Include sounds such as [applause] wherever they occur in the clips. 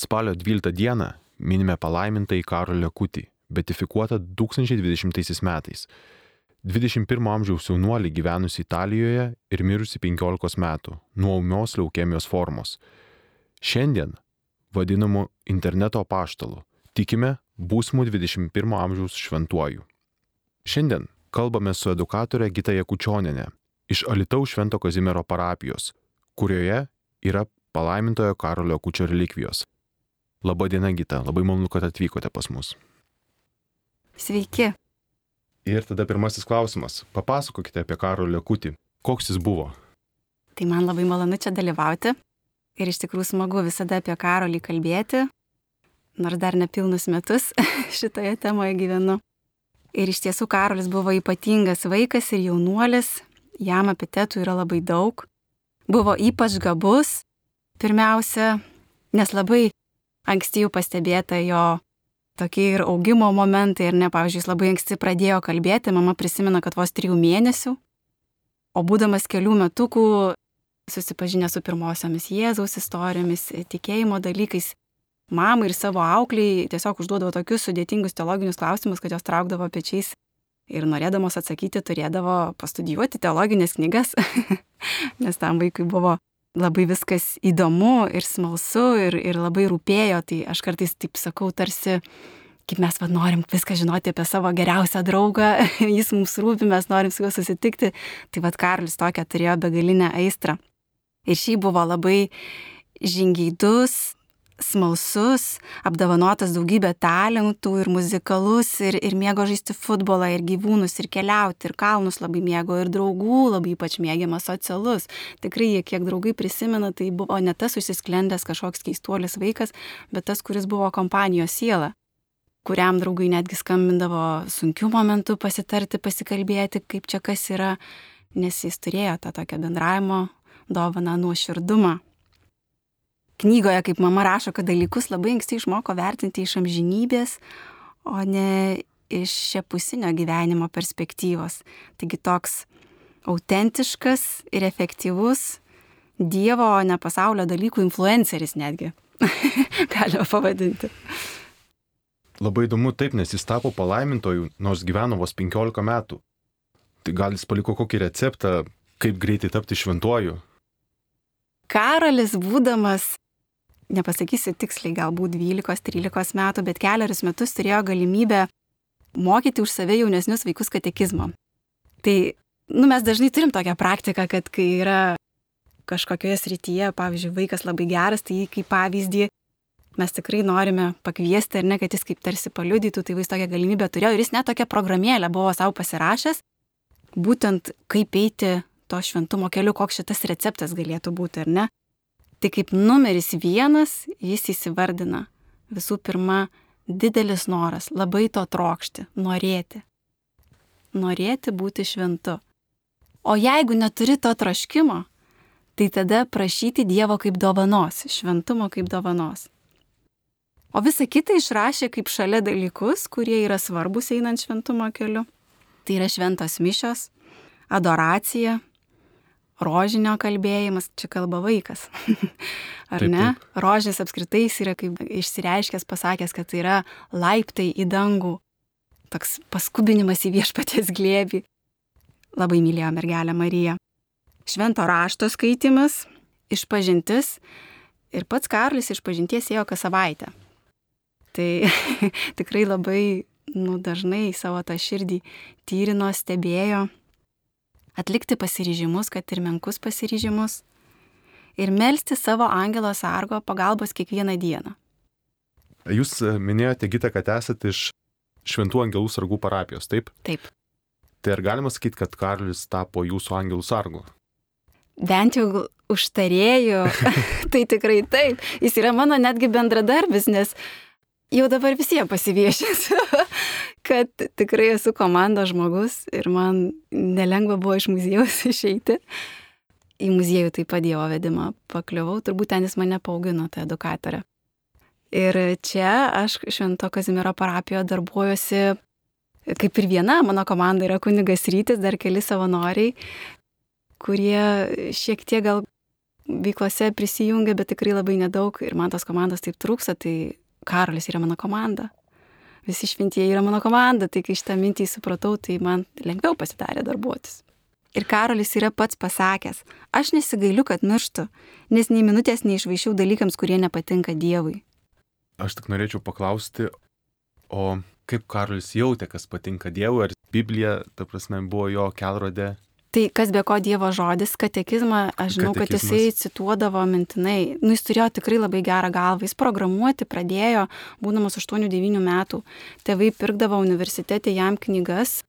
Spalio 12 dieną minime palaimintąjį Karolio Kutį, betifikuotą 2020 metais. 21 amžiaus jaunuolį gyvenusi Italijoje ir mirusi 15 metų nuo umios leukemijos formos. Šiandien vadinamu interneto paštalu tikime būsimų 21 amžiaus šventuoju. Šiandien kalbame su edukatorė Gita Jakučioninė iš Alitaus Švento Kazimiero parapijos, kurioje yra palaimintojo Karolio Kučio relikvijos. Labadiena Gita, labai malonu, kad atvykote pas mus. Sveiki. Ir tada pirmasis klausimas. Papasakokite apie Karolio Kutį. Koks jis buvo? Tai man labai malonu čia dalyvauti. Ir iš tikrųjų smagu visada apie Karolį kalbėti, nors dar nepilnus metus [laughs] šitoje temoje gyvenu. Ir iš tiesų Karolis buvo ypatingas vaikas ir jaunuolis, jam epitetų yra labai daug. Buvo ypač gabus, pirmiausia, nes labai anksti jau pastebėta jo tokie ir augimo momentai, ir ne, pavyzdžiui, jis labai anksti pradėjo kalbėti, mama prisimena, kad vos trijų mėnesių, o būdamas kelių metukų, susipažinę su pirmosiomis Jėzaus istorijomis, tikėjimo dalykais, mamai ir savo aukliai tiesiog užduodavo tokius sudėtingus teologinius klausimus, kad jos traukdavo pečiais ir norėdamos atsakyti turėdavo pastudijuoti teologinės knygas, [laughs] nes tam vaikui buvo labai viskas įdomu ir smalsu ir, ir labai rūpėjo, tai aš kartais taip sakau, tarsi kaip mes vad norim viską žinoti apie savo geriausią draugą, [laughs] jis mums rūpi, mes norim su juo susitikti, tai vad Karlis tokią turėjo begalinę aistrą. Ir šį buvo labai žingeidus, smalsus, apdovanotas daugybę talentų ir muzikalus, ir, ir mėgo žaisti futbolą, ir gyvūnus, ir keliauti, ir kalnus labai mėgo, ir draugų labai ypač mėgiamas socialus. Tikrai, kiek draugai prisimena, tai buvo ne tas užsisklendęs kažkoks keistuolis vaikas, bet tas, kuris buvo kompanijos siela kuriam draugai netgi skambindavo sunkių momentų pasitarti, pasikalbėti, kaip čia kas yra, nes jis turėjo tą tokią bendravimo dovaną nuoširdumą knygoje, kaip mama rašo, kad dalykus labai anksti išmoko vertinti iš amžinybės, o ne iš šiapusinio gyvenimo perspektyvos. Taigi toks autentiškas ir efektyvus Dievo, o ne pasaulio dalykų influenceris netgi, [laughs] galima pavadinti. Labai įdomu taip, nes jis tapo palaimintojų, nors gyveno vos 15 metų. Tai gal jis paliko kokį receptą, kaip greitai tapti šventuoju? Karolis, būdamas nepasakysiu tiksliai, galbūt 12-13 metų, bet keliarius metus turėjo galimybę mokyti už save jaunesnius vaikus katekizmo. Tai, nu, mes dažnai turim tokią praktiką, kad kai yra kažkokioje srityje, pavyzdžiui, vaikas labai geras, tai kaip pavyzdį mes tikrai norime pakviesti, ar ne, kad jis kaip tarsi paliudytų, tai jis tokią galimybę turėjo ir jis net tokią programėlę buvo savo pasirašęs, būtent kaip eiti to šventumo keliu, koks šitas receptas galėtų būti, ar ne. Tai kaip numeris vienas jis įsivardina visų pirma didelis noras, labai to trokšti, norėti. Norėti būti šventu. O jeigu neturi to troškimo, tai tada prašyti Dievo kaip dovanos, šventumo kaip dovanos. O visą kitą išrašė kaip šalia dalykus, kurie yra svarbus einant šventumo keliu. Tai yra šventos mišios, adoracija, rožinio kalbėjimas, čia kalba vaikas. [laughs] Ar taip, ne? Taip. Rožės apskritai jis yra kaip išsireiškęs, pasakęs, kad tai yra laiptai į dangų, toks paskubinimas į viešpaties glėbį. Labai mylėjo mergelę Mariją. Švento rašto skaitimas, išpažintis ir pats Karlis išpažinties ėjo kas savaitę. Tai [laughs] tikrai labai nu, dažnai savo tą širdį tyrino, stebėjo atlikti pasiryžimus, kad ir menkus pasiryžimus, ir melstį savo angelo sargo pagalbos kiekvieną dieną. Jūs e, minėjote, Gita, kad esate iš Šventų angelų sargų parapijos, taip? Taip. Tai ar galima sakyti, kad Karlis tapo jūsų angelų sargu? Bent jau užtarėjų, [laughs] [laughs] tai tikrai taip. Jis yra mano netgi bendradarbis, nes jau dabar visiems pasiviešinsiu, [laughs] kad tikrai esu komandos žmogus ir man nelengva buvo iš muziejaus [laughs] išeiti. Į muziejų taip pat Dievo vedimą pakliuvau, turbūt ten jis mane paugino, tą edukatorę. Ir čia aš Švento Kazimiero parapijoje darbuojuosi kaip ir viena, mano komanda yra kunigas rytis, dar keli savanoriai, kurie šiek tiek gal veiklose prisijungia, bet tikrai labai nedaug ir man tos komandos taip trūksta, tai Karolis yra mano komanda. Visi šventieji yra mano komanda, tai kai šitą mintį supratau, tai man lengviau pasidarė darbuotis. Ir Karolis yra pats pasakęs, aš nesigailiu, kad mirštu, nes nei minutės neišvaišiau dalykams, kurie nepatinka Dievui. Aš tik norėčiau paklausti, o kaip Karolis jautė, kas patinka Dievui, ar Biblija, ta prasme, buvo jo kelrodė? Tai kas be ko Dievo žodis, katekizmą, aš žinau, kad jisai cituodavo mintinai. Nu, jis turėjo tikrai labai gerą galvą. Jis programuoti pradėjo, būdamas 8-9 metų. Tėvai pirkdavo universitete jam knygas,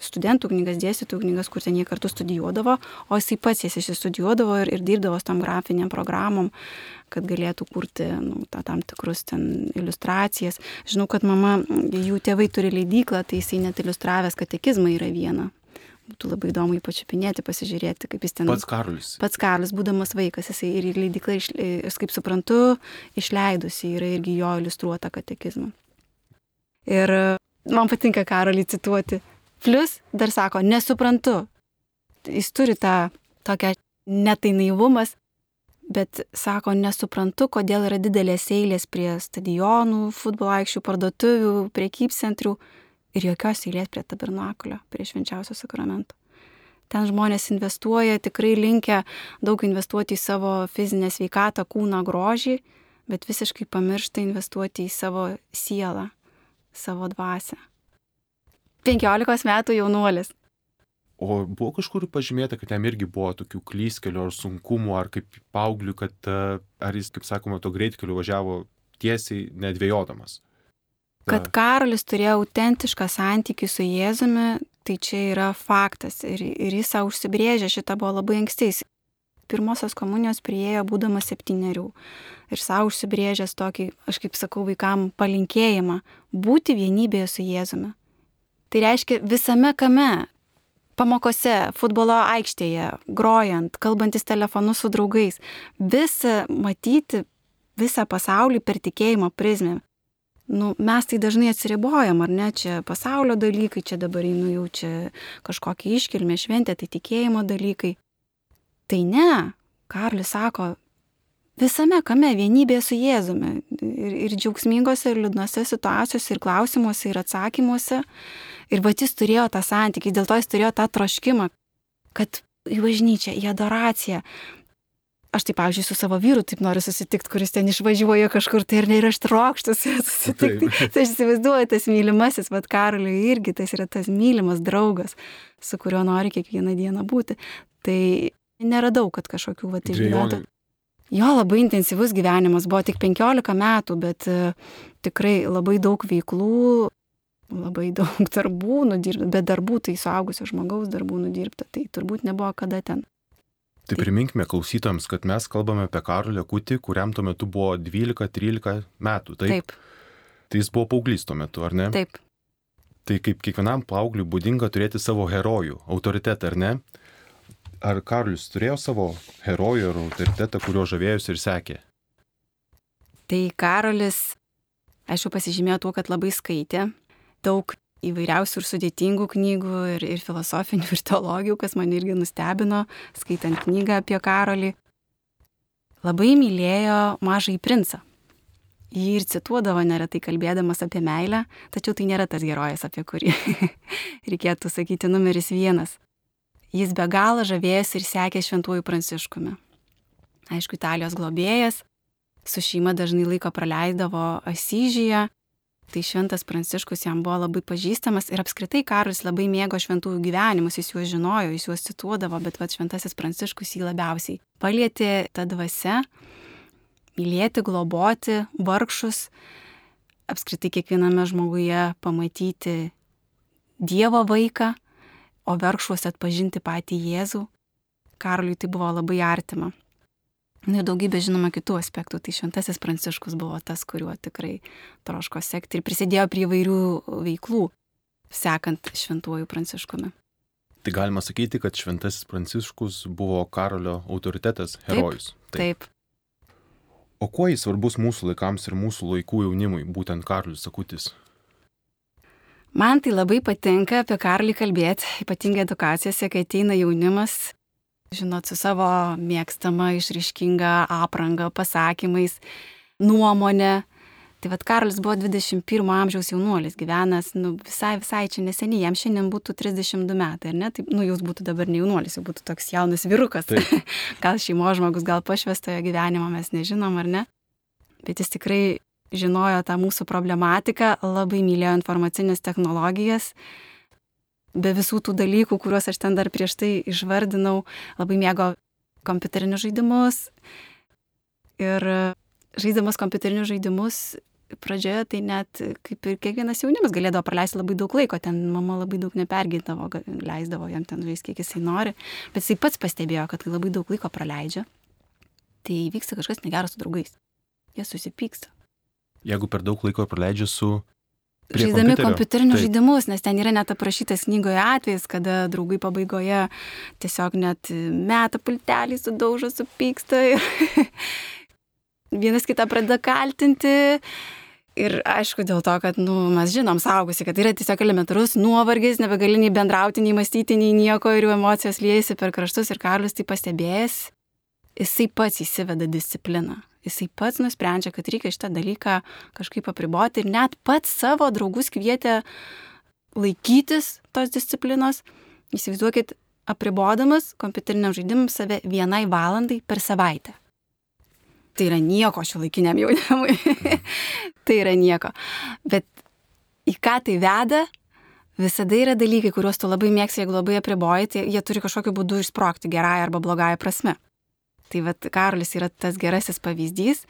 studentų knygas, dėstytojų knygas, kur ten jie kartu studijuodavo, o jisai pats jas išstudijuodavo ir, ir dirbdavo tam grafiniam programom, kad galėtų kurti nu, ta, tam tikrus ten iliustracijas. Žinau, kad mama, jų tėvai turi leidyklą, tai jisai net iliustravęs katekizmą yra viena. Būtų labai įdomu jį pačiupinėti, pasižiūrėti, kaip jis ten. Pats Karolis. Pats Karolis, būdamas vaikas, jisai ir leidykla, kaip suprantu, išleidusi yra irgi jo iliustruota katekizmą. Ir man patinka Karolį cituoti Plus dar sako, nesuprantu. Jis turi tą tokią netai naivumas, bet sako, nesuprantu, kodėl yra didelės eilės prie stadionų, futbolo aikščių, parduotuvių, priekybcentrių ir jokios eilės prie tabernakulio, prie švenčiausio sakramento. Ten žmonės investuoja, tikrai linkia daug investuoti į savo fizinę sveikatą, kūną, grožį, bet visiškai pamiršta investuoti į savo sielą, savo dvasę. 15 metų jaunuolis. O buvo kažkur pažymėta, kad jam irgi buvo tokių klyskelių ar sunkumų, ar kaip paauglių, kad e, ar jis, kaip sakoma, to greitkeliu važiavo tiesiai nedvėjodamas. Kad Karolis turėjo autentišką santykių su Jėzumi, tai čia yra faktas. Ir, ir jis savo užsibrėžė, šitą buvo labai ankstys. Pirmosios komunijos prieėjo būdamas septyniarių. Ir savo užsibrėžęs tokį, aš kaip sakau, vaikam palinkėjimą - būti vienybėje su Jėzumi. Tai reiškia visame kame, pamokose, futbolo aikštėje, grojant, kalbantis telefonu su draugais, visą matyti, visą pasaulį per tikėjimo prizmę. Nu, mes tai dažnai atsiribojam, ar ne, čia pasaulio dalykai, čia dabar einu jau čia kažkokia iškilmė, šventė, tai tikėjimo dalykai. Tai ne, Karlis sako, visame kame vienybė su Jėzumi ir, ir džiaugsmingose, ir liūdnose situacijose, ir klausimuose, ir atsakymuose. Ir va jis turėjo tą santykį, dėl to jis turėjo tą troškimą, kad į bažnyčią, į adoraciją. Aš taip, pavyzdžiui, su savo vyru taip noriu susitikti, kuris ten išvažiuoja kažkur, tai ir nėra aš trokštas [laughs] susitikti. Tai aš įsivaizduoju, tas mylimasis, vad Karoliui irgi tas yra tas mylimas draugas, su kuriuo nori kiekvieną dieną būti. Tai neradau, kad kažkokių va išgyventų. Jo labai intensyvus gyvenimas, buvo tik 15 metų, bet tikrai labai daug veiklų, labai daug [laughs] darbų nudirbta, bet darbų tai suaugusio žmogaus darbų nudirbta, tai turbūt nebuvo kada ten. Tai priminkime klausytams, kad mes kalbame apie Karolį Kutį, kuriam tuo metu buvo 12-13 metų. Taip. taip. Tai jis buvo paauglys tuo metu, ar ne? Taip. Tai kaip kiekvienam paaugliui būdinga turėti savo herojų, autoritetą, ar ne? Ar Karolis turėjo savo herojų ar autoritetą, kurio žavėjosi ir sekė? Tai Karolis, aišku, pasižymėjo tuo, kad labai skaitė, daug įvairiausių ir sudėtingų knygų, ir, ir filosofinių, ir teologijų, kas man irgi nustebino, skaitant knygą apie Karolį. Labai mylėjo mažai princą. Jį ir cituodavo neretai kalbėdamas apie meilę, tačiau tai nėra tas herojas, apie kurį [laughs] reikėtų sakyti numeris vienas. Jis be galo žavėjosi ir sekė šventuoju pranciškumi. Aišku, Italijos globėjas, su šeima dažnai laiko praleisdavo Asyžyje, Tai šventas Pranciškus jam buvo labai pažįstamas ir apskritai Karolis labai mėgo šventųjų gyvenimus, jis juos žinojo, jis juos cituodavo, bet va šventasis Pranciškus jį labiausiai palietė tą dvasę, mylėti, globoti vargšus, apskritai kiekviename žmoguje pamatyti Dievo vaiką, o vargšuose atpažinti patį Jėzų. Karoliui tai buvo labai artima. Na ir daugybė žinoma kitų aspektų. Tai šventasis Pranciškus buvo tas, kuriuo tikrai troško sekti ir prisidėjo prie įvairių veiklų, sekant šventuoju Pranciškumi. Tai galima sakyti, kad šventasis Pranciškus buvo Karolio autoritetas, herojus. Taip. taip. O kuo jis svarbus mūsų laikams ir mūsų laikų jaunimui, būtent Karolis Sakutis? Man tai labai patinka apie Karlį kalbėti, ypatingai edukacijose, kai ateina jaunimas žinot, su savo mėgstama išriškinga apranga, pasakymais, nuomonė. Tai vad Karolis buvo 21 amžiaus jaunuolis, gyvenas, nu, visai, visai čia neseniai, jam šiandien būtų 32 metai, ar ne? Taip, nu, jūs būtų dabar ne jaunuolis, jau būtų toks jaunas vyrukas. [laughs] gal šeimo žmogus, gal pašvestojo gyvenimo mes nežinom, ar ne? Bet jis tikrai žinojo tą mūsų problematiką, labai mylėjo informacinės technologijas. Be visų tų dalykų, kuriuos aš ten dar prieš tai išvardinau, labai mėgo kompiuterinius žaidimus. Ir žaiddamas kompiuterinius žaidimus pradžioje tai net kaip ir kiekvienas jaunimas galėdavo praleisti labai daug laiko, ten mama labai daug nepergindavo, leisdavo jam ten žaisti, kiek jisai nori, bet jisai pats pastebėjo, kad labai daug laiko praleidžia, tai vyksta kažkas negeras su draugais. Jie susipyksta. Jeigu per daug laiko praleidžia su... Žaidami kompiuterinius žaidimus, nes ten yra net aprašytas knygoje atvejis, kada draugai pabaigoje tiesiog net meta pultelį, sudaužo, supyksta ir [laughs] vienas kitą pradeda kaltinti. Ir aišku, dėl to, kad nu, mes žinom saugusi, kad yra tiesiog elementarus nuovargis, nebegali nei bendrauti, nei mąstyti, nei nieko ir jų emocijos liejasi per kraštus ir Karlius tai pastebėjęs, jisai pats įsiveda discipliną. Jisai pats nusprendžia, kad reikia šitą dalyką kažkaip apriboti ir net pats savo draugus kvietė laikytis tos disciplinos. Įsivaizduokit, apribodamas kompiuteriniam žaidimam save vienai valandai per savaitę tai yra nieko šiuolaikiniam jaunimui. [laughs] tai yra nieko. Bet į ką tai veda, visada yra dalykai, kuriuos tu labai mėgsi, jeigu labai apriboji, tai jie turi kažkokiu būdu išsprokti gerąją arba blogąją prasme. Tai vad Karolis yra tas gerasis pavyzdys,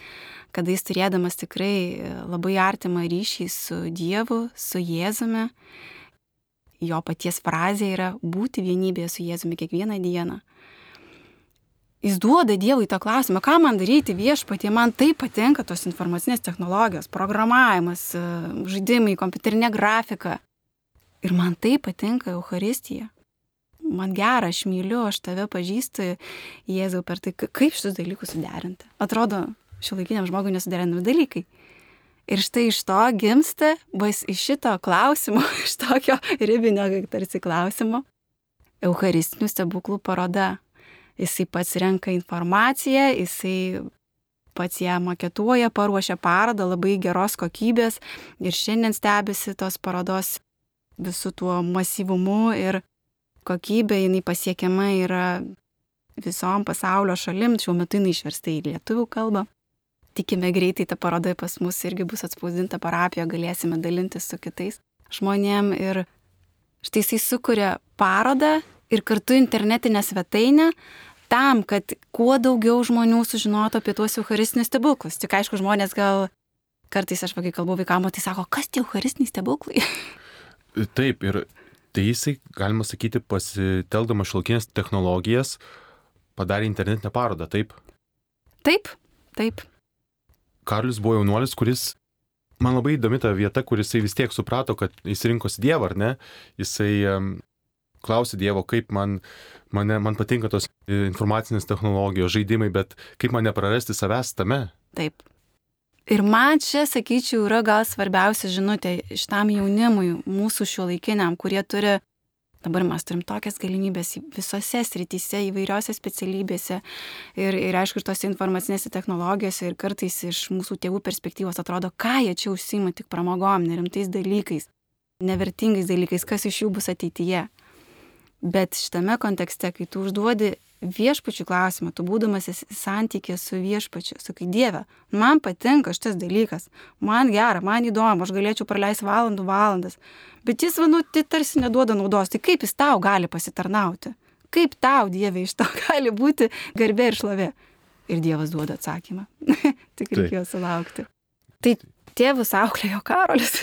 kada jis turėdamas tikrai labai artimą ryšį su Dievu, su Jėzumi, jo paties frazė yra būti vienybėje su Jėzumi kiekvieną dieną jis duoda Dievui tą klausimą, ką man daryti viešpatie, man taip patinka tos informacinės technologijos, programavimas, e, žaidimai, kompiuterinė grafika. Ir man taip patinka Euharistija. Man gera, aš myliu, aš tave pažįstu, Jėzau, per tai, kaip šitus dalykus suderinti. Atrodo, šiuolaikiniam žmogui nesuderinami dalykai. Ir štai iš to gimsta, bais iš šito klausimo, [laughs] iš tokio ribinio, tarsi klausimo, Eucharistinių stebuklų paroda jisai pats renka informaciją, jisai pats ją maketuoja, paruošia parodą labai geros kokybės ir šiandien stebisi tos parodos visų tuo masyvumu ir kokybė, jinai pasiekiama yra visom pasaulio šalim, šiuo metu jinai išversta į lietuvių kalbą. Tikime greitai ta paroda pas mus irgi bus atspausdinta parapijoje, galėsime dalintis su kitais žmonėm ir štai jisai sukuria parodą ir kartu internetinę svetainę tam, kad kuo daugiau žmonių sužinotų apie tuos eucharistinius stebuklus. Tik aišku, žmonės gal kartais aš kai kalbu vaikams, tai sako, kas tie eucharistiniai stebuklai? [laughs] Taip, ir tai jisai, galima sakyti, pasitelkdamas šilkinės technologijas, padarė internetinę parodą, taip? Taip, taip. Karlis buvo jaunuolis, kuris man labai įdomi ta vieta, kur jisai vis tiek suprato, kad jis rinkosi Dievą, ar ne? Jisai klausė Dievo, kaip man, mane, man patinka tos informacinės technologijos, žaidimai, bet kaip man neprarasti savęs tame. Taip. Ir man čia, sakyčiau, yra gal svarbiausia žinutė šitam jaunimui, mūsų šiuolaikiniam, kurie turi, dabar mes turim tokias galimybės visose srityse, įvairiose specialybėse ir, ir aišku, ir tose informacinėse technologijose ir kartais iš mūsų tėvų perspektyvos atrodo, ką jie čia užsima tik pramogom, nerimtais dalykais, nevertingais dalykais, kas iš jų bus ateityje. Bet šitame kontekste, kai tu užduodi viešpačių klausimą, tu būdamas santykė su viešpačiu, sakai, Dieve, man patinka šitas dalykas, man gera, man įdomu, aš galėčiau praleisti valandų valandas, bet jis, nu, tai tarsi neduoda naudos, tai kaip jis tau gali pasitarnauti? Kaip tau, Dieve, iš to [laughs] gali būti garbė ir šlovė? Ir Dievas duoda atsakymą. [laughs] Tik reikėjo sulaukti. Tai tėvus auklėjo Karolis.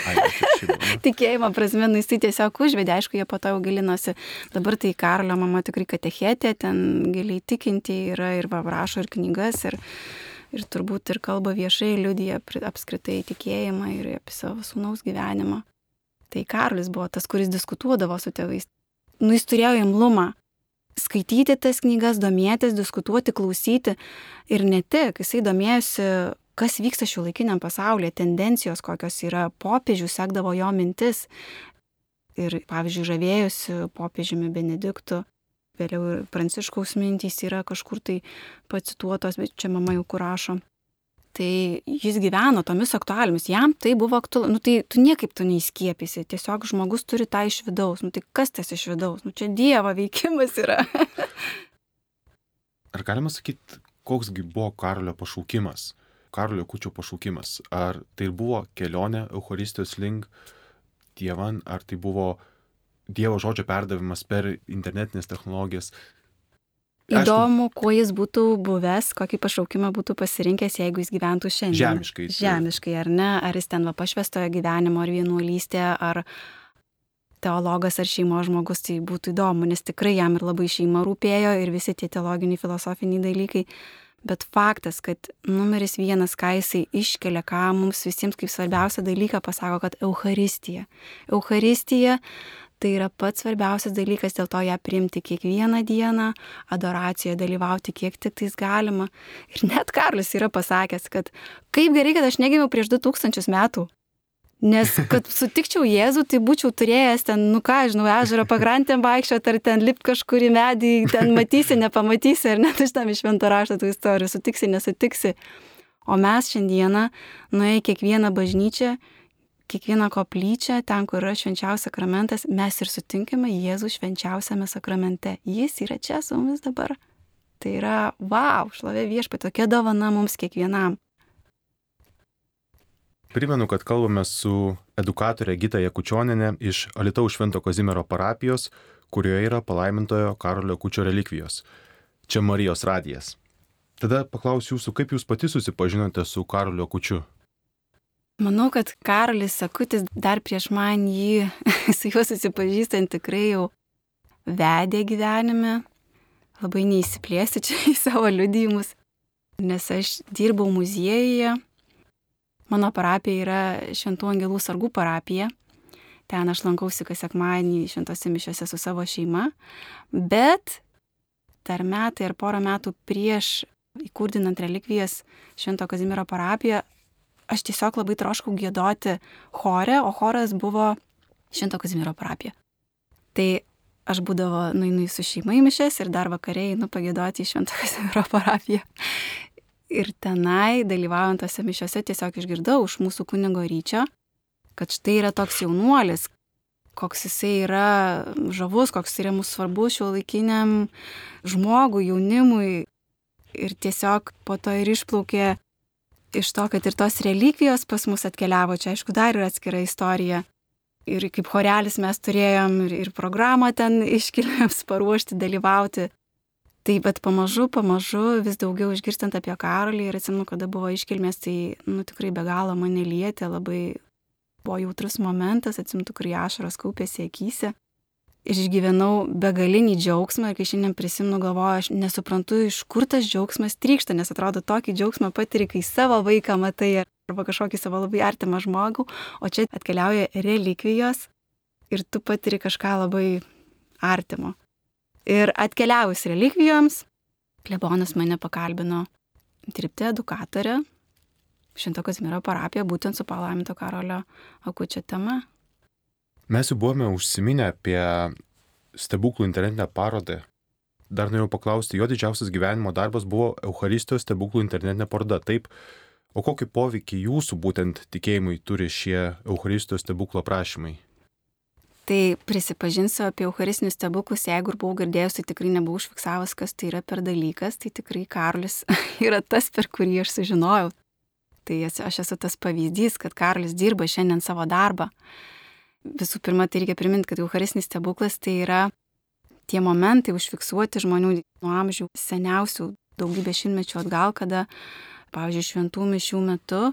[laughs] Tikėjimo prasme, nu, jis tai tiesiog užvedė, aišku, jie po to jau gilinosi. Dabar tai Karolio mama tikrai katechetė, ten giliai tikinti yra ir va, rašo ir knygas, ir, ir turbūt ir kalba viešai, liudija apskritai tikėjimą ir apie savo sūnaus gyvenimą. Tai Karolis buvo tas, kuris diskutuodavo su tėvais. Nu, jis turėjo imlumą skaityti tas knygas, domėtis, diskutuoti, klausyti. Ir ne tik, jisai domėjosi kas vyksta šiuolaikiniam pasaulyje, tendencijos kokios yra, popiežių sekdavo jo mintis ir, pavyzdžiui, žavėjusi popiežiumi Benediktu vėliau ir Pranciškaus mintys yra kažkur tai pacituotos, bet čia mama jau kur rašo. Tai jis gyveno tomis aktualijomis, jam tai buvo aktualu, nu tai tu niekaip tu neįskiepysi, tiesiog žmogus turi tą iš vidaus, nu tai kas tas iš vidaus, nu čia Dievo veikimas yra. Ar galima sakyti, koksgi buvo Karolio pašaukimas, Karolio kučio pašaukimas? Ar tai buvo kelionė Euharistijos link Dievan, ar tai buvo Dievo žodžio perdavimas per internetinės technologijas? Įdomu, Aišku, kuo jis būtų buvęs, kokį pašaukimą būtų pasirinkęs, jeigu jis gyventų šiandien. Žemiškai. Žemiškai, ar ne? Ar jis ten va pašvestojo gyvenimo, ar vienuolystė, ar teologas, ar šeimos žmogus, tai būtų įdomu, nes tikrai jam ir labai šeima rūpėjo ir visi tie teologiniai, filosofiniai dalykai. Bet faktas, kad numeris vienas, ką jisai iškelia, ką mums visiems kaip svarbiausią dalyką pasako, kad Euharistija. Euharistija tai yra pats svarbiausias dalykas, dėl to ją priimti kiekvieną dieną, adoracijoje dalyvauti kiek tik tais galima. Ir net Karlis yra pasakęs, kad kaip gerai, kad aš negimiau prieš 2000 metų. Nes kad sutikčiau Jėzų, tai būčiau turėjęs ten, nu ką, žinau, ežero pagrantėm vaikščioti, ar ten lipti kažkur į medį, ten matysi, nepamatysi, ar net iš tam iš švento rašto tų istorijų, sutiksi, nesutiksi. O mes šiandieną nuėję kiekvieną bažnyčią kiekvieną koplyčią, ten, kur yra švenčiausias sakramentas, mes ir sutinkame Jėzų švenčiausiame sakramente. Jis yra čia su mumis dabar. Tai yra, wow, šlovė viešpai, tokia dovana mums kiekvienam. Primenu, kad kalbame su edukatorė Gita Jakučioninė iš Alitaus Švento Kazimiero parapijos, kurioje yra palaimintojo Karolio Kučio relikvijos. Čia Marijos radijas. Tada paklausiu jūsų, kaip jūs pati susipažinote su Karolio Kučiu? Manau, kad Karolis Sakutis dar prieš man jį, [laughs] su juo susipažįstant, tikrai jau vedė gyvenime. Labai neįsiplėsiu čia į savo liudijimus, nes aš dirbau muziejuje. Mano parapija yra Šventų Angelų sargų parapija. Ten aš lankausi kas sekmanį šventose mišiose su savo šeima. Bet dar metai ar porą metų prieš įkurdinant relikvijas Švento Kazimiero parapiją, aš tiesiog labai troškau gėdoti chore, o choras buvo Švento Kazimiero parapija. Tai aš būdavo nueinu su šeima į mišes ir dar vakariai einu pagėdoti į Švento Kazimiero parapiją. Ir tenai, dalyvaujant tose mišiose, tiesiog išgirdau iš mūsų kunigo ryčio, kad štai yra toks jaunuolis, koks jisai yra žavus, koks yra mūsų svarbus šio laikiniam žmogui, jaunimui. Ir tiesiog po to ir išplaukė iš to, kad ir tos relikvijos pas mus atkeliavo, čia aišku dar yra atskira istorija. Ir kaip chorelis mes turėjom ir, ir programą ten iškilmėms paruošti, dalyvauti. Tai bet pamažu, pamažu vis daugiau išgirstant apie karolį ir atsimenu, kada buvo iškilmės, tai nu, tikrai be galo mane lietė, labai buvo jautrus momentas, atsimenu, tikrai ašaros kaupėsi akise išgyvenau begalinį džiaugsmą ir kai šiandien prisimenu, galvoju, aš nesuprantu, iš kur tas džiaugsmas trykšta, nes atrodo tokį džiaugsmą patiri, kai savo vaiką matai arba kažkokį savo labai artimą žmogų, o čia atkeliauja relikvijos ir tu patiri kažką labai artimo. Ir atkeliavus relikvijoms, klebonas mane pakalbino dirbti edukatorę Šinto Kazimiero parapiją būtent su palaiminto Karolio Akučio tema. Mes jau buvome užsiminę apie stebuklų internetinę parodą. Dar norėjau paklausti, jo didžiausias gyvenimo darbas buvo Euharistijos stebuklų internetinė paroda. Taip, o kokį poveikį jūsų būtent tikėjimui turi šie Euharistijos stebuklo prašymai? Tai prisipažinsiu apie Eucharistinius stebuklus, jeigu ir buvau girdėjus, tai tikrai nebuvau užfiksavęs, kas tai yra per dalykas, tai tikrai Karolis [laughs] yra tas, per kurį aš sužinojau. Tai aš esu tas pavyzdys, kad Karolis dirba šiandien savo darbą. Visų pirma, tai reikia priminti, kad Eucharistinis stebuklas tai yra tie momentai užfiksuoti žmonių nuo amžių seniausių daugybę šimtmečių atgal, kada, pavyzdžiui, šventų mišių metu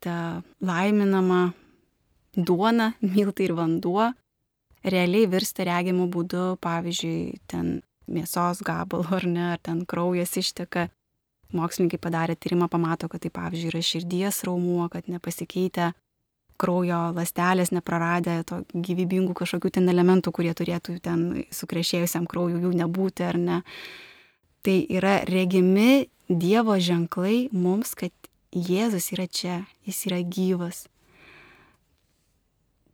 ta laiminama duona, miltai ir vanduo realiai virsta regimų būdu, pavyzdžiui, ten mėsos gabalu ar ne, ar ten kraujas išteka. Mokslininkai padarė tyrimą, pamato, kad tai pavyzdžiui yra širdies raumuo, kad nepasikeitę kraujo lastelės nepraradę to gyvybingų kažkokių ten elementų, kurie turėtų ten sukrešėjusiam kraujui jų nebūti ar ne. Tai yra regimi Dievo ženklai mums, kad Jėzus yra čia, jis yra gyvas.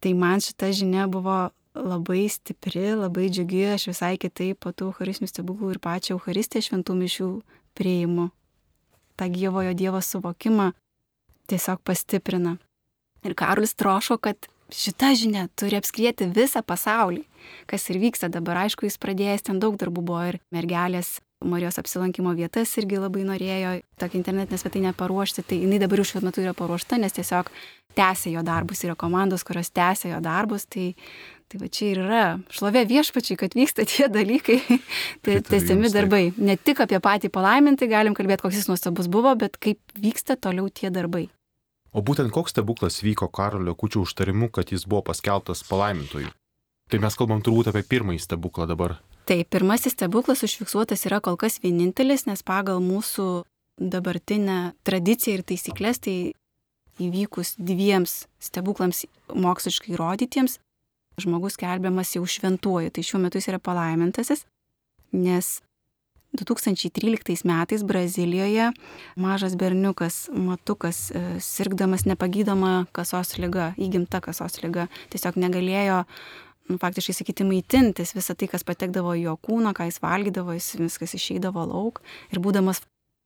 Tai man šita žinia buvo labai stipri, labai džiugi, aš visai kitaip po tų Eucharistinių stebuklų ir pačią Eucharistiją šventų mišių prieimu. Ta gyvojo Dievo suvokimą tiesiog pastiprina. Ir Karolis troško, kad šita žinia turi apskrieti visą pasaulį, kas ir vyksta dabar. Aišku, jis pradėjęs ten daug darbų buvo ir mergelės Marijos apsilankimo vietas irgi labai norėjo tokią internetinę svetainę paruošti, tai jinai dabar jau šiuo metu yra paruošta, nes tiesiog tęsia jo darbus, yra komandos, kurios tęsia jo darbus, tai, tai va čia ir yra šlovė viešpačiai, kad vyksta tie dalykai, [laughs] tai tęsiami darbai. Ne tik apie patį palaimintį galim kalbėti, koks jis nuostabus buvo, bet kaip vyksta toliau tie darbai. O būtent koks stebuklas vyko Karolio kučių užtarimu, kad jis buvo paskelbtas palaimintojų? Tai mes kalbam turbūt apie pirmąjį stebuklą dabar. Tai pirmasis stebuklas užfiksuotas yra kol kas vienintelis, nes pagal mūsų dabartinę tradiciją ir taisyklės, tai įvykus dviems stebuklams moksliškai įrodytiems, žmogus kelbiamas jau šventuoju. Tai šiuo metu jis yra palaimintasis, nes 2013 metais Brazilijoje mažas berniukas, matukas, e, sirgdamas nepagydoma kasos lyga, įgimta kasos lyga, tiesiog negalėjo nu, faktiškai sakyti maitintis visą tai, kas patekdavo į jo kūną, ką jis valgydavo, jis viskas išeidavo lauk. Ir būdamas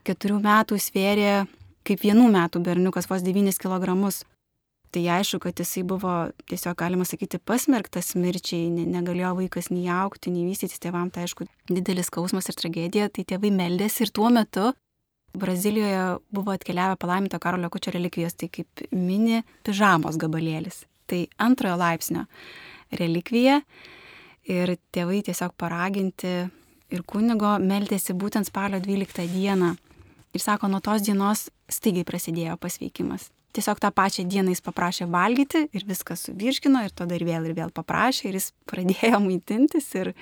keturių metų svėrė kaip vienų metų berniukas vos 9 kg tai aišku, kad jisai buvo tiesiog, galima sakyti, pasmerktas mirčiai, ne, negalėjo vaikas nei aukti, nei vystytis tėvam, tai aišku, didelis skausmas ir tragedija, tai tėvai meldėsi ir tuo metu Brazilijoje buvo atkeliavę palaiminto Karolio Kučio relikvijos, tai kaip mini pižamos gabalėlis. Tai antrojo laipsnio relikvija ir tėvai tiesiog paraginti ir kunigo meldėsi būtent spalio 12 dieną. Ir sako, nuo tos dienos staigiai prasidėjo pasveikimas tiesiog tą pačią dieną jis paprašė valgyti ir viskas suvirškino ir tada ir vėl ir vėl paprašė ir jis pradėjo [laughs] maitintis ir,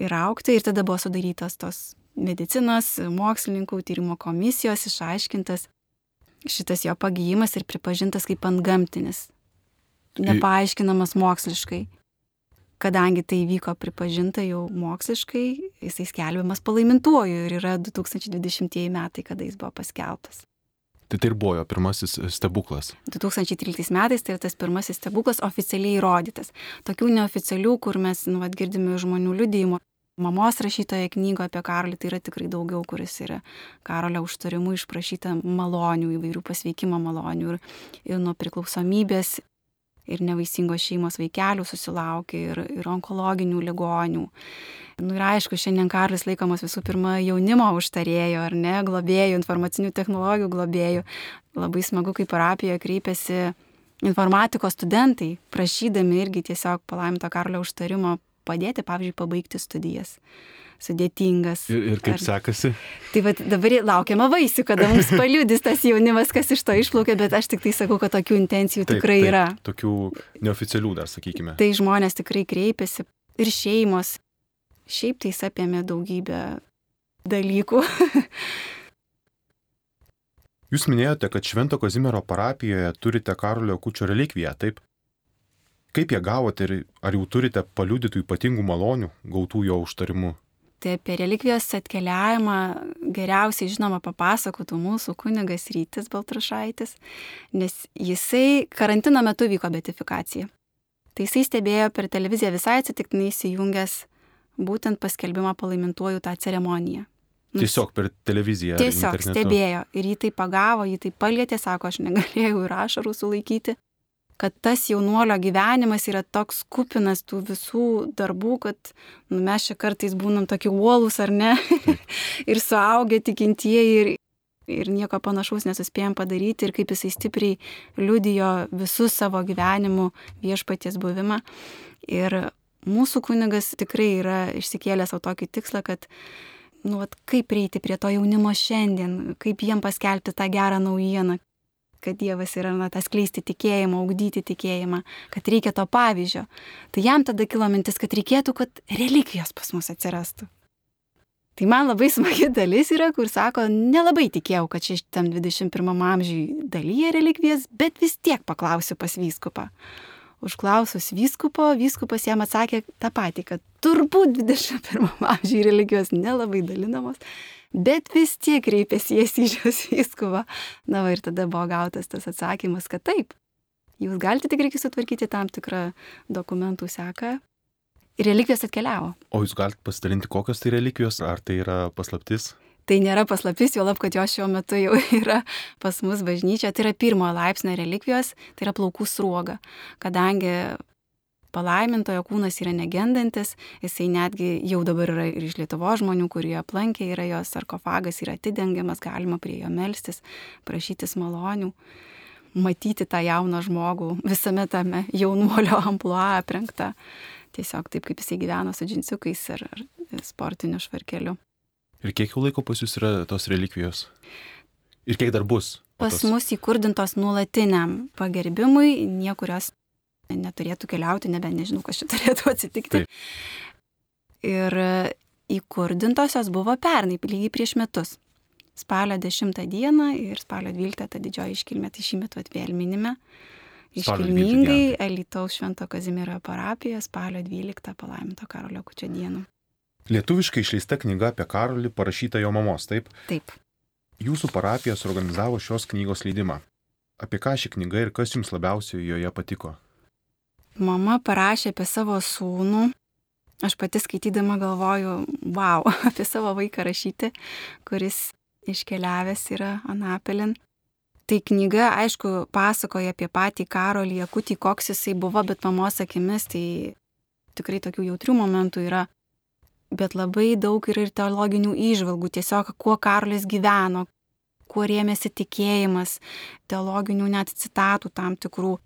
ir aukti ir tada buvo sudarytos tos medicinos, mokslininkų tyrimo komisijos išaiškintas šitas jo pagyjimas ir pripažintas kaip antgamtinis, nepaaiškinamas moksliškai. Kadangi tai vyko pripažinta jau moksliškai, jisai skelbiamas palaimintuoju ir yra 2020 metai, kada jis buvo paskelbtas. Tai tai ir buvo jo pirmasis e, stebuklas. 2013 metais tai yra tas pirmasis stebuklas oficialiai įrodytas. Tokių neoficialių, kur mes nu, vat, girdime žmonių liudijimų. Mamos rašytoje knygoje apie Karolį tai yra tikrai daugiau, kuris yra Karolio užtarimu išprašyta malonių, įvairių pasveikimo malonių ir, ir nuo priklausomybės ir nevaisingos šeimos vaikelių susilaukė, ir, ir onkologinių ligonių. Nu ir aišku, šiandien Karlis laikomas visų pirma jaunimo užtarėjo, ar ne, globėjų, informacinių technologijų globėjų. Labai smagu, kai parapijoje kreipiasi informatikos studentai, prašydami irgi tiesiog palaiminto Karlio užtarimo padėti, pavyzdžiui, pabaigti studijas sudėtingas. Ir, ir kaip ar... sekasi? Tai va, dabar laukiama vaisių, kada mums [laughs] paliudys tas jaunimas, kas iš to išplaukia, bet aš tik tai sakau, kad tokių intencijų taip, tikrai taip, yra. Tokių neoficialių dar, sakykime. Tai žmonės tikrai kreipiasi ir šeimos. Šiaip tai apėmė daugybę dalykų. [laughs] Jūs minėjote, kad Švento Kazimiero parapijoje turite Karolio Kučio relikviją, taip? Kaip ją gavote ir ar jau turite paliudytų ypatingų malonių gautų jo užtarimu? Tai apie relikvijos atkeliavimą geriausiai žinoma papasakotų mūsų kunigas Rytis Baltrušaitis, nes jisai karantino metu vyko betifikacija. Tai jisai stebėjo per televiziją visai atsitiktinai įsijungęs būtent paskelbimą palaimintuoju tą ceremoniją. Tiesiog per televiziją. Tiesiog stebėjo ir jį tai pagavo, jį tai palietė, sako, aš negalėjau ir ašarų sulaikyti kad tas jaunuolio gyvenimas yra toks kupinas tų visų darbų, kad nu, mes čia kartais būnam tokie uolus ar ne, [laughs] ir suaugę tikintieji ir, ir nieko panašaus nesuspėjom padaryti ir kaip jisai stipriai liudijo visus savo gyvenimu viešpaties buvimą. Ir mūsų kunigas tikrai yra išsikėlęs savo tokį tikslą, kad nu, vat, kaip prieiti prie to jaunimo šiandien, kaip jiem paskelbti tą gerą naujieną, kad Dievas yra, na, tas kleisti tikėjimą, augdyti tikėjimą, kad reikia to pavyzdžio. Tai jam tada kilo mintis, kad reikėtų, kad relikvijos pas mus atsirastų. Tai man labai smagi dalis yra, kur sako, nelabai tikėjau, kad šitam 21 amžiui dalyje relikvijas, bet vis tiek paklausiu pas vyskupą. Užklausus vyskupo, vyskupas jam atsakė tą patį, kad turbūt 21 amžiui religijos nelabai dalinamos, bet vis tiek kreipėsi į Esyžiaus vyskuvą. Na va ir tada buvo gautas tas atsakymas, kad taip, jūs galite tik reikia sutvarkyti tam tikrą dokumentų seką relikvijos atkeliavo. O jūs galite pasidalinti, kokios tai relikvijos, ar tai yra paslaptis? Tai nėra paslaptis, jo lab, kad jos šiuo metu jau [laughs] yra pas mus bažnyčia. Tai yra pirmojo laipsnio relikvijos, tai yra plaukų sruoga. Kadangi palaimintojo kūnas yra negendantis, jisai netgi jau dabar yra ir iš Lietuvo žmonių, kurie aplankė, yra jo sarkofagas, yra atidengiamas, galima prie jo melstis, prašytis malonių matyti tą jauną žmogų visame tame jaunuolio [laughs] ampluo aprengtą. Tiesiog taip, kaip jisai gyveno su džinsiukais ir, ir sportiniu švarkeliu. Ir kiek jau laiko pas jūs yra tos relikvijos? Ir kiek dar bus? Pas tos... mus įkurdintos nuolatiniam pagerbimui, niekurios neturėtų keliauti, nebent nežinau, kas čia turėtų [laughs] atsitikti. Taip. Ir įkurdintosios buvo pernai, lygiai prieš metus spalio 10 dieną ir spalio 12 ta didžioji iškilmė, tai šį metą vėl minime. Iškilmingai Elitaus Švento Kazimiero parapija spalio 12 palaiminto Karolio Kučio dieną. Lietuviškai išleista knyga apie Karolį parašyta jo mamos, taip? Taip. Jūsų parapija suorganizavo šios knygos leidimą. Apie ką ši knyga ir kas jums labiausiai joje patiko? Mama parašė apie savo sūnų. Aš pati skaitydama galvoju, wow, [laughs] apie savo vaiką rašyti, kuris iškeliavęs yra Anapelin. Tai knyga, aišku, pasakoja apie patį Karolį Jakutį, koks jisai buvo, bet mamos akimis tai tikrai tokių jautrių momentų yra. Bet labai daug yra ir teologinių įžvalgų, tiesiog kuo Karolis gyveno, kuo rėmėsi tikėjimas, teologinių net citatų tam tikrų.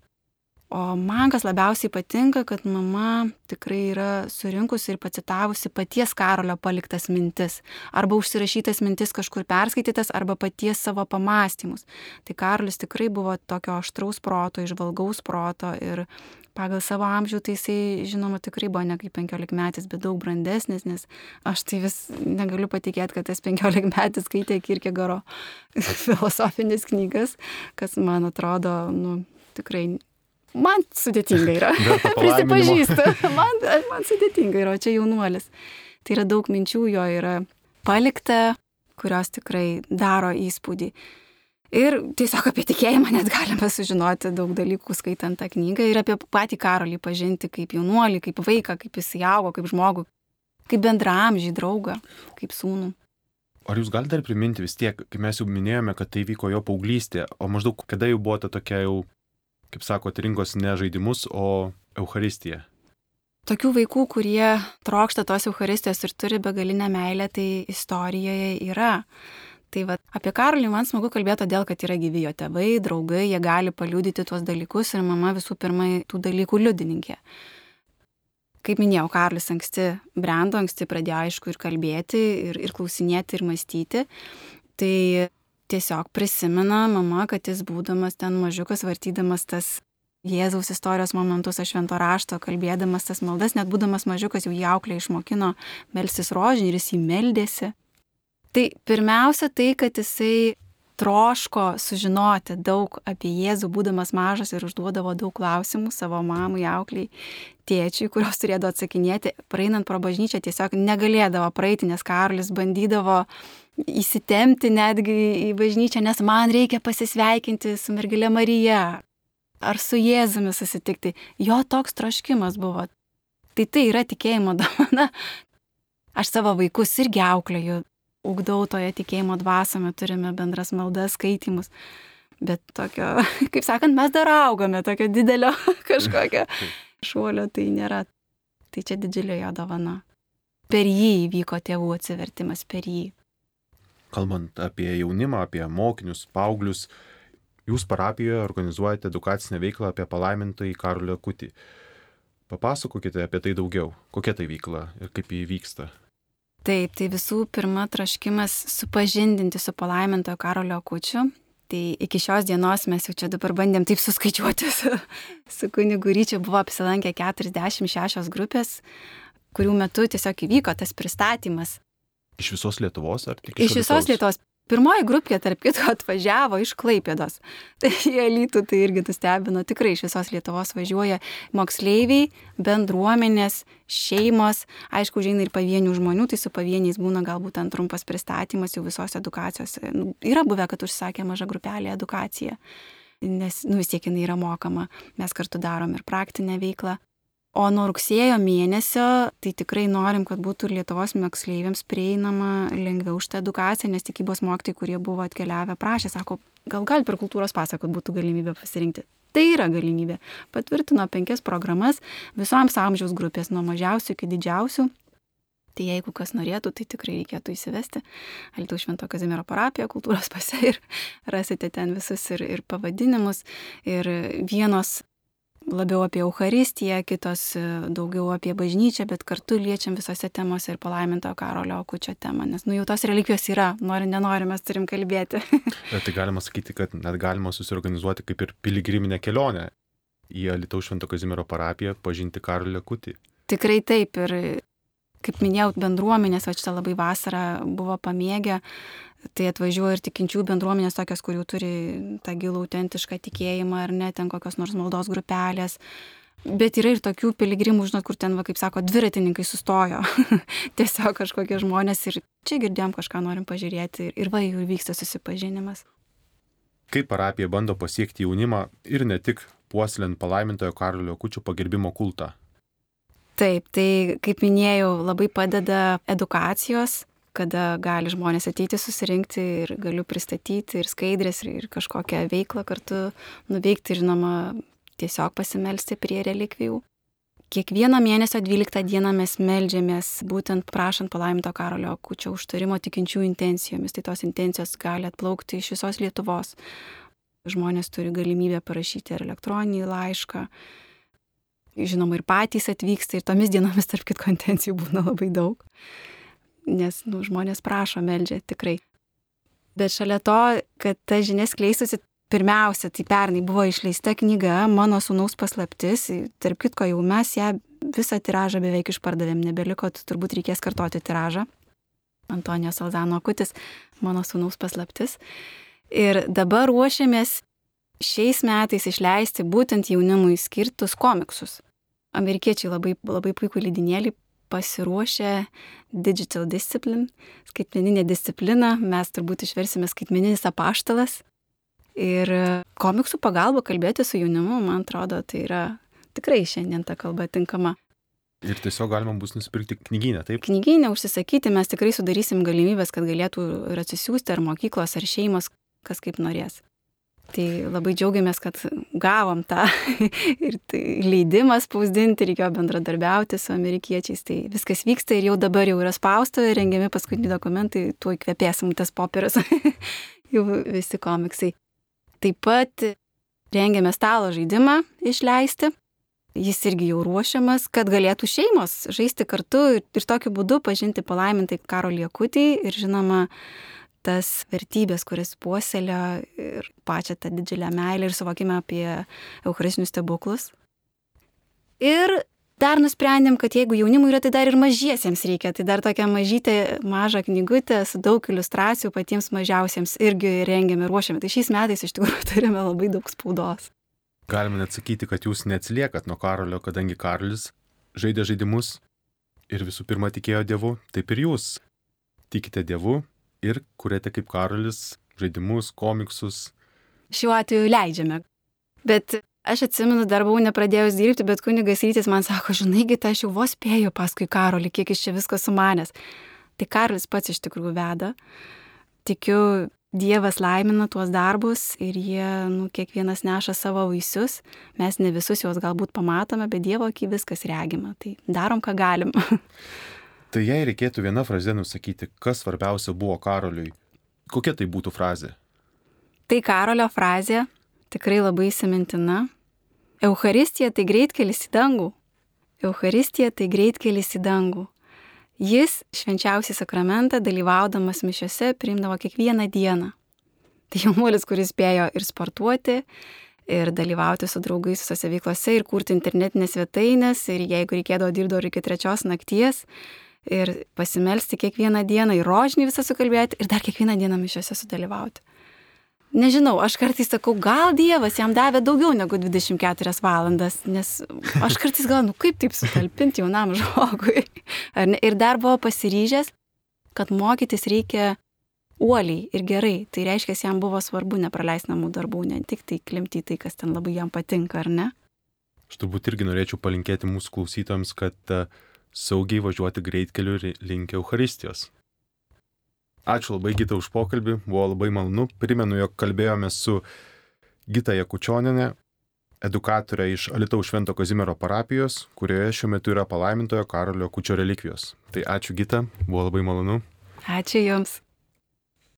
O man kas labiausiai patinka, kad mama tikrai yra surinkusi ir pacitavusi paties Karolio paliktas mintis. Arba užsirašytas mintis kažkur perskaitytas, arba paties savo pamastymus. Tai Karolis tikrai buvo tokio aštraus proto, išvalgaus proto ir pagal savo amžių tai jisai, žinoma, tikrai buvo ne kaip 15 metais, bet daug brandesnis, nes aš tai vis negaliu patikėti, kad tas 15 metais skaitė Kirkegaro [laughs] filosofinės knygas, kas man atrodo, nu, tikrai man sudėtinga yra. [laughs] Prisipažįstu, [laughs] man, man sudėtinga yra, o čia jaunuolis. Tai yra daug minčių jo yra palikta, kurios tikrai daro įspūdį. Ir tiesiog apie tikėjimą net galime sužinoti daug dalykų skaitant tą knygą ir apie patį karolį pažinti kaip jaunuolį, kaip vaiką, kaip jis augo, kaip žmogų, kaip bendramžį, draugą, kaip sūnų. Ar jūs galite dar priminti vis tiek, kai mes jau minėjome, kad tai vyko jo paauglystė, o maždaug kada jau buvo ta tokia jau kaip sakot, rinkos ne žaidimus, o Euharistiją. Tokių vaikų, kurie trokšta tos Euharistijos ir turi begalinę meilę, tai istorijoje yra. Tai va, apie Karolį man smagu kalbėti todėl, kad yra gyvi jo tėvai, draugai, jie gali paliudyti tuos dalykus ir mama visų pirma tų dalykų liudininkė. Kaip minėjau, Karolis anksti brendo, anksti pradėjo aišku ir kalbėti, ir, ir klausinėti, ir mąstyti. Tai tiesiog prisimena mama, kad jis būdamas ten mažiukas, vartydamas tas Jėzaus istorijos momentus aš švento rašto, kalbėdamas tas maldas, net būdamas mažiukas jau jį auklė išmokino melstis rožinį ir jis jį meldėsi. Tai pirmiausia tai, kad jisai troško sužinoti daug apie Jėzų, būdamas mažas ir užduodavo daug klausimų savo mamai, aukliai, tėčiui, kurios turėdavo atsakinėti, praeinant pro bažnyčią tiesiog negalėdavo praeiti, nes Karolis bandydavo įsitemti netgi į bažnyčią, nes man reikia pasisveikinti su mergelė Marija ar su Jėzumi susitikti. Jo toks troškimas buvo. Tai tai yra tikėjimo [laughs] dovana. Aš savo vaikus irgi auklėju, ugdau toje tikėjimo dvasome, turime bendras maldas, skaitimus. Bet tokio, [laughs] kaip sakant, mes dar augame, tokio didelio [laughs] kažkokio šuolio tai nėra. Tai čia didžiulė jo dovana. Per jį įvyko tėvų atsivertimas, per jį kalbant apie jaunimą, apie mokinius, paauglius, jūs parapijoje organizuojate edukacinę veiklą apie palaimintąjį Karolio Kutį. Papasakokite apie tai daugiau. Kokia tai veikla ir kaip jį vyksta? Taip, tai visų pirma traškimas supažindinti su palaimintojo Karolio Kučiu. Tai iki šios dienos mes jau čia dabar bandėm taip suskaičiuoti su, su kunigu ryčiu, buvo apsilankę 46 grupės, kurių metu tiesiog įvyko tas pristatymas Iš visos Lietuvos ar tik iš, iš visos Lietuvos? Pirmoji grupė, tarp kitko, [laughs] atvažiavo iš Klaipėdos. [laughs] Tai jie lytų tai irgi nustebino, tikrai iš visos Lietuvos važiuoja moksleiviai, bendruomenės, šeimos, aišku, žinai ir pavienių žmonių, tai su pavieniais būna galbūt ant trumpas pristatymas jau visos edukacijos. Nu, yra buvę, kad užsakė maža grupelė edukaciją, nes nu, vis tiek jinai yra mokama, mes kartu darom ir praktinę veiklą. O nuo rugsėjo mėnesio tai tikrai norim, kad būtų ir Lietuvos moksleiviams prieinama lengviau šitą edukaciją, nes tikybos mokytojai, kurie buvo atkeliavę, prašė, sako, gal gal per kultūros pasą, kad būtų galimybė pasirinkti. Tai yra galimybė. Patvirtino penkias programas visoms amžiaus grupės, nuo mažiausių iki didžiausių. Tai jeigu kas norėtų, tai tikrai reikėtų įsivesti Alitaus Švento Kazimiero parapiją, kultūros pase ir [laughs] rasite ten visus ir, ir pavadinimus. Ir vienos labiau apie Euharistiją, kitos e, daugiau apie bažnyčią, bet kartu liečiam visose temose ir palaiminto Karolio Kučio temą, nes nu jau tos relikvijos yra, nori, nenori, mes turim kalbėti. [laughs] tai galima sakyti, kad net galima susiorganizuoti kaip ir piligriminę kelionę į Alitaus Švento Kazimiero parapiją pažinti Karolio Kutį. Tikrai taip ir kaip minėjau, bendruomenės, va šitą labai vasarą buvo pamėgę, tai atvažiuoja ir tikinčių bendruomenės tokios, kurių turi tą gilų autentišką tikėjimą ar ne, ten kokios nors maldos grupelės. Bet yra ir tokių piligrimų, žinot, kur ten, va, kaip sako, dviratininkai sustojo. [laughs] Tiesiog kažkokie žmonės ir čia girdėjom kažką norim pažiūrėti ir, ir va, jau vyksta susipažinimas. Kaip parapija bando pasiekti jaunimą ir ne tik puoselint palaimintojo Karolio kučių pagerbimo kultą? Taip, tai kaip minėjau, labai padeda edukacijos, kada gali žmonės ateiti susirinkti ir galiu pristatyti ir skaidrės, ir, ir kažkokią veiklą kartu nuveikti, žinoma, tiesiog pasimelsti prie relikvijų. Kiekvieną mėnesio 12 dieną mes melžiamės, būtent prašant palaiminto karolio kučio užtarimo tikinčių intencijomis. Tai tos intencijos gali atplaukti iš visos Lietuvos. Žmonės turi galimybę parašyti ir elektroninį laišką, žinoma, ir patys atvyksta ir tomis dienomis, tarp kitko, intencijų būna labai daug, nes nu, žmonės prašo, meldžia tikrai. Bet šalia to, kad ta žinia skleistusi, pirmiausia, tai pernai buvo išleista knyga Mano sūnaus paslaptis, tarp kitko jau mes ją visą tiražą beveik išpardavėm, nebeliko, turbūt reikės kartoti tiražą. Antonijos Alzano Kutis, Mano sūnaus paslaptis. Ir dabar ruošiamės šiais metais išleisti būtent jaunimui skirtus komiksus. Amerikiečiai labai, labai puikų lydinėlį pasiruošę Digital Discipline, skaitmeninė disciplina, mes turbūt išversime skaitmeninis apaštalas. Ir komiksų pagalba kalbėti su jaunimu, man atrodo, tai yra tikrai šiandien ta kalba tinkama. Ir tiesiog galima bus nusipirkti knyginę, taip? Knyginę užsisakyti, mes tikrai sudarysim galimybės, kad galėtų ir atsisiųsti ar mokyklos, ar šeimos, kas kaip norės. Tai labai džiaugiamės, kad gavom tą [laughs] ir tai leidimą spausdinti, reikėjo bendradarbiauti su amerikiečiais. Tai viskas vyksta ir jau dabar jau yra spausta, rengiami paskutiniai dokumentai, tuo įkvėpėsim tas popierius, [laughs] jau visi komiksai. Taip pat rengiame stalo žaidimą išleisti. Jis irgi jau ruošiamas, kad galėtų šeimos žaisti kartu ir, ir tokiu būdu pažinti palaimintai karo liekutį ir žinoma, tas vertybės, kuris puoselio ir pačią tą didžiulę meilę ir suvokimą apie eucharistinius stebuklus. Ir dar nusprendėm, kad jeigu jaunimui yra, tai dar ir mažiesiems reikia. Tai dar tokia mažytė, maža knygutė su daug iliustracijų patiems mažiausiems irgi rengiame, ruošiame. Tai šiais metais iš tikrųjų [laughs] turime labai daug spaudos. Galime net sakyti, kad jūs neatsiliekat nuo Karolio, kadangi Karolis žaidė žaidimus ir visų pirma tikėjo Dievu, taip ir jūs tikite Dievu ir kuriate kaip Karolis žaidimus, komiksus. Šiuo atveju leidžiame. Bet aš atsimenu, dar buvau nepradėjus dirbti, bet kunigas rytis man sako, žinaigi, tai aš jau vos spėjau paskui Karolį, kiek iš čia visko sumanęs. Tai Karolis pats iš tikrųjų veda. Tikiu, Dievas laimina tuos darbus ir jie, nu, kiekvienas neša savo vaisius. Mes ne visus juos galbūt pamatome, bet Dievo akį viskas regima. Tai darom, ką galim. [laughs] Tai jei reikėtų vieną frazę nusakyti, kas svarbiausia buvo Karoliui, kokia tai būtų frazė? Tai Karolio frazė tikrai labai įsimintina. Euharistija tai greitkelis į dangų. Euharistija tai greitkelis į dangų. Jis švenčiausią sakramentą dalyvaudamas mišiuose priimdavo kiekvieną dieną. Tai jaunuolis, kuris spėjo ir sportuoti, ir dalyvauti su draugais visose veiklose, ir kurti internetinės svetainės, ir jeigu reikėdavo dirbdavo iki trečios nakties, ir pasimelsti kiekvieną dieną, ir rožinį visą sukalbėti, ir dar kiekvieną dieną mišiuose sudalyvauti. Nežinau, aš kartais sakau, gal Dievas jam davė daugiau negu 24 valandas, nes aš kartais galvoju, nu kaip taip sutalpinti jaunam žmogui. Ir dar buvo pasiryžęs, kad mokytis reikia uoliai ir gerai. Tai reiškia, jam buvo svarbu nepraleisti namų darbų, ne tik tai klimti tai, kas ten labai jam patinka, ar ne? Aš turbūt irgi norėčiau palinkėti mūsų klausytojams, kad e, saugiai važiuoti greitkeliu ir linkia Euharistijos. Ačiū labai Gita už pokalbį, buvo labai malonu. Primenu, jog kalbėjome su Gita Jakučioninė, edukatorė iš Alitaus Švento Kazimiero parapijos, kurioje šiuo metu yra palaimintojo Karolio Kučio relikvijos. Tai ačiū Gita, buvo labai malonu. Ačiū Jums.